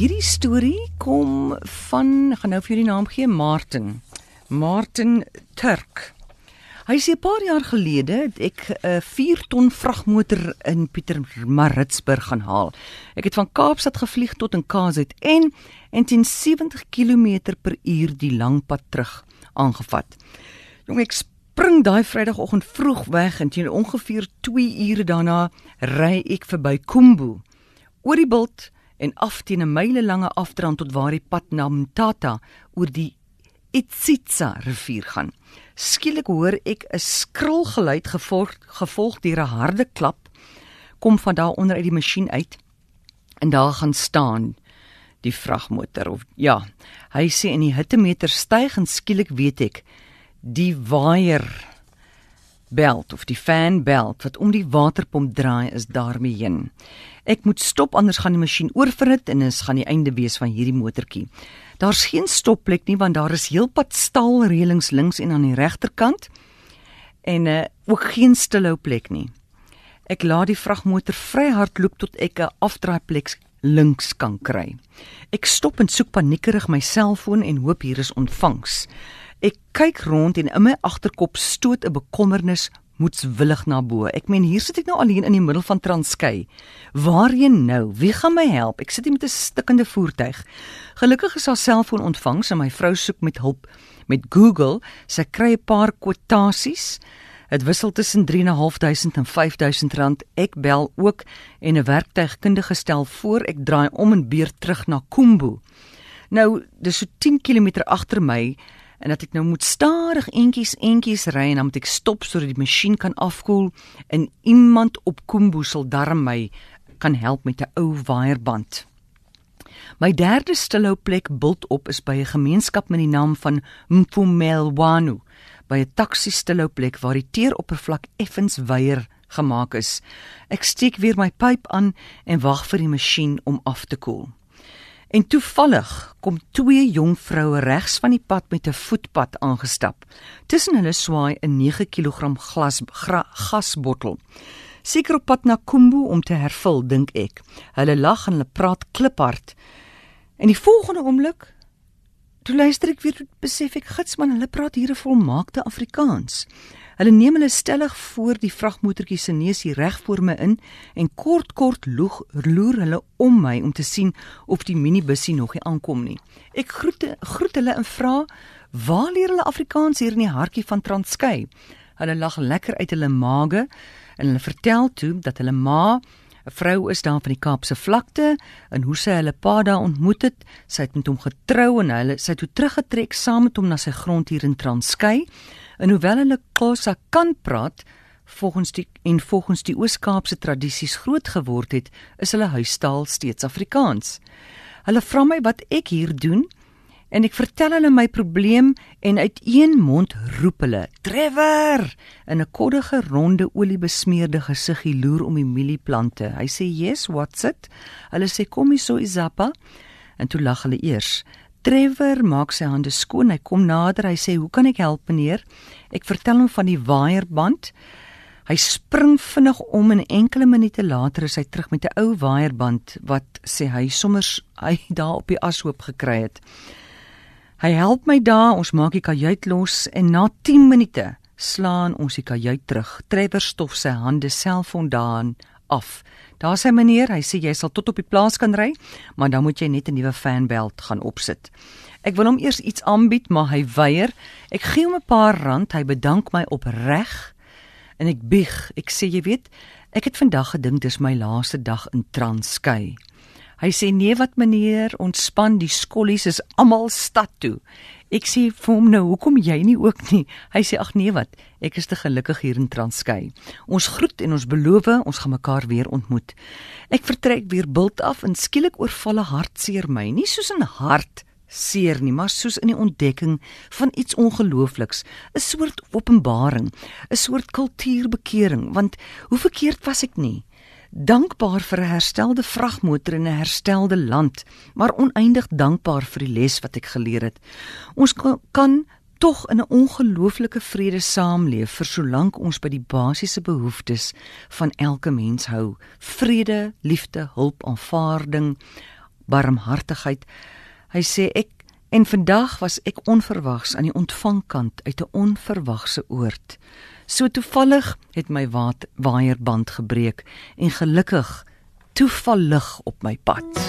Hierdie storie kom van gaan nou vir julle naam gee Martin. Martin Turk. Hy sê 'n paar jaar gelede het ek 'n 4 ton vragmotor in Pietermaritzburg gaan haal. Ek het van Kaapstad gevlieg tot in KZN en teen 70 km per uur die lang pad terug aangevat. Jong ek spring daai Vrydagoggend vroeg weg en teen ongeveer 2 ure daarna ry ek verby Kumbu. Oor die bult en af teen 'n myle lange afdrand tot waar die pad na Mtata oor die Itsitsa rivier gaan. Skielik hoor ek 'n skril geluid gevolg gevolg deur 'n harde klap kom van daar onder uit die masjien uit en daar gaan staan die vragmotor of ja hy sê in die hittemeter styg en skielik weet ek die waier belt of die fan belt wat om die waterpomp draai is daarmee heen. Ek moet stop anders gaan die masjien oorverhit en dit gaan die einde wees van hierdie motortjie. Daar's geen stopplek nie want daar is heelpad staalreëlings links en aan die regterkant en uh, ook geen stilhou plek nie. Ek laat die vragmotor vry hardloop tot ek 'n afdraaiplek links kan kry. Ek stop en soek paniekerig my selfoon en hoop hier is ontvangs. Ek kyk rond en in my agterkop stoot 'n bekommernis moetswillig na bo. Ek meen hier sit ek nou alleen in die middel van Transkei. Waarheen nou? Wie gaan my help? Ek sit hier met 'n stikkende voertuig. Gelukkig is haar selfoon ontvangs en my vrou soek met hulp met Google. Sy kry 'n paar kwotasies. Dit wissel tussen 3.500 en 5.000 rand. Ek bel ook en 'n werktuigkundige stel voor ek draai om en beer terug na Kumbu. Nou, dis so 10 km agter my en dat ek nou moet stadig entjies entjies ry en dan moet ek stop sodat die masjien kan afkoel en iemand op Kumbu sal darm my kan help met 'n ou waaierband. My derde stilhou plek bult op is by 'n gemeenskap met die naam van Mpumelwano, by 'n taxi stilhou plek waar die teeroppervlak effens weier gemaak is. Ek steek weer my pyp aan en wag vir die masjien om af te koel. En toevallig kom twee jong vroue regs van die pad met 'n voetpad aangestap. Tussen hulle swaai 'n 9 kg glas gra, gasbottel. Seker op pad na Kumbu om te hervul, dink ek. Hulle lag en hulle praat kliphard. En die volgende oomblik toe luister ek weer besef ek gitsman, hulle praat hier 'n volmaakte Afrikaans. Hulle neem hulle stellig voor die vragmotortjie se neus hier reg voor my in en kort kort loeg loer hulle om my om te sien of die minibusie nog nie aankom nie. Ek groet groet hulle en vra: "Waar leer hulle Afrikaans hier in die hartjie van Transkei?" Hulle lag lekker uit hulle maage en hulle vertel toe dat hulle ma 'n vrou is daar van die Kaapse vlakte en hoe sy hulle pa daar ontmoet het. Sy het met hom getrou en hulle sy het toe teruggetrek saam met hom na sy grond hier in Transkei. En hoewel hulle Xhosa kan praat, volgens die en volgens die Oos-Kaapse tradisies groot geword het, is hulle huistaal steeds Afrikaans. Hulle vra my wat ek hier doen en ek vertel hulle my probleem en uit een mond roep hulle: "Trevor!" in 'n koddige ronde oliebesmeerde gesiggie loer om die mielieplante. Hy sê: "Yes, what's it?" Hulle sê: "Kom hier so Isapa." En toe lag hulle eers. Trevor maak sy hande skoon. Hy kom nader. Hy sê: "Hoe kan ek help, meneer?" Ek vertel hom van die waaierband. Hy spring vinnig om en enkele minute later is hy terug met 'n ou waaierband wat sê hy sommer hy daar op die ashoop gekry het. Hy help my daar, ons maak die kajuit los en na 10 minute slaan ons die kajuit terug. Trevor stof sy hande selfondaan af. Daar sê meneer, hy sê jy sal tot op die plaas kan ry, maar dan moet jy net 'n nuwe fanbelt gaan opsit. Ek wil hom eers iets aanbied, maar hy weier. Ek gee hom 'n paar rand, hy bedank my opreg en ek bieg. Ek sê jy weet, ek het vandag gedink dis my laaste dag in Transkei. Hy sê nee wat meneer, ontspan, die skollies is almal stad toe. Ek sê vir hom nou, hoekom jy nie ook nie? Hy sê ag nee wat, ek is te gelukkig hier in Transkei. Ons groet en ons beloof ons gaan mekaar weer ontmoet. Ek vertrek weer bult af en skielik oorval 'n hartseer my, nie soos 'n hart seer nie, maar soos in die ontdekking van iets ongeloofliks, 'n soort openbaring, 'n soort kultuurbekering, want hoe verkeerd was ek nie? Dankbaar vir 'n herstelde vragmotor in 'n herstelde land, maar oneindig dankbaar vir die les wat ek geleer het. Ons kan, kan tog in 'n ongelooflike vrede saamleef vir solank ons by die basiese behoeftes van elke mens hou: vrede, liefde, hulp, aanvaarding, barmhartigheid. Hy sê ek en vandag was ek onverwags aan die ontvangkant uit 'n onverwagse oord. So toevallig het my waaierband gebreek en gelukkig toevallig op my pad.